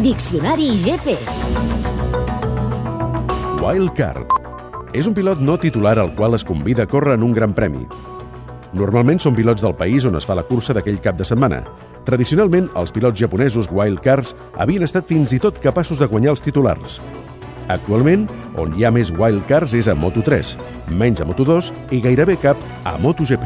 Diccionari GP. Wildcard. És un pilot no titular al qual es convida a córrer en un gran premi. Normalment són pilots del país on es fa la cursa d'aquell cap de setmana. Tradicionalment, els pilots japonesos wildcards havien estat fins i tot capaços de guanyar els titulars. Actualment, on hi ha més wildcards és a Moto3, menys a Moto2 i gairebé cap a MotoGP.